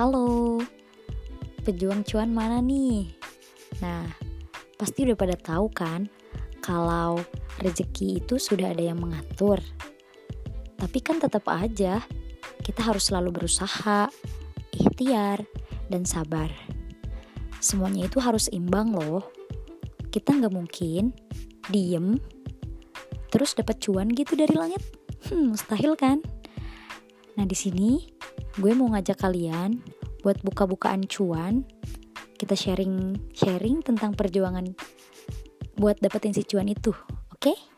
Halo, pejuang cuan mana nih? Nah, pasti udah pada tahu kan kalau rezeki itu sudah ada yang mengatur. Tapi kan tetap aja kita harus selalu berusaha, ikhtiar, dan sabar. Semuanya itu harus imbang loh. Kita nggak mungkin diem terus dapat cuan gitu dari langit. Hmm, mustahil kan? Nah, di sini gue mau ngajak kalian buat buka-bukaan cuan. Kita sharing-sharing tentang perjuangan buat dapetin si cuan itu. Oke? Okay?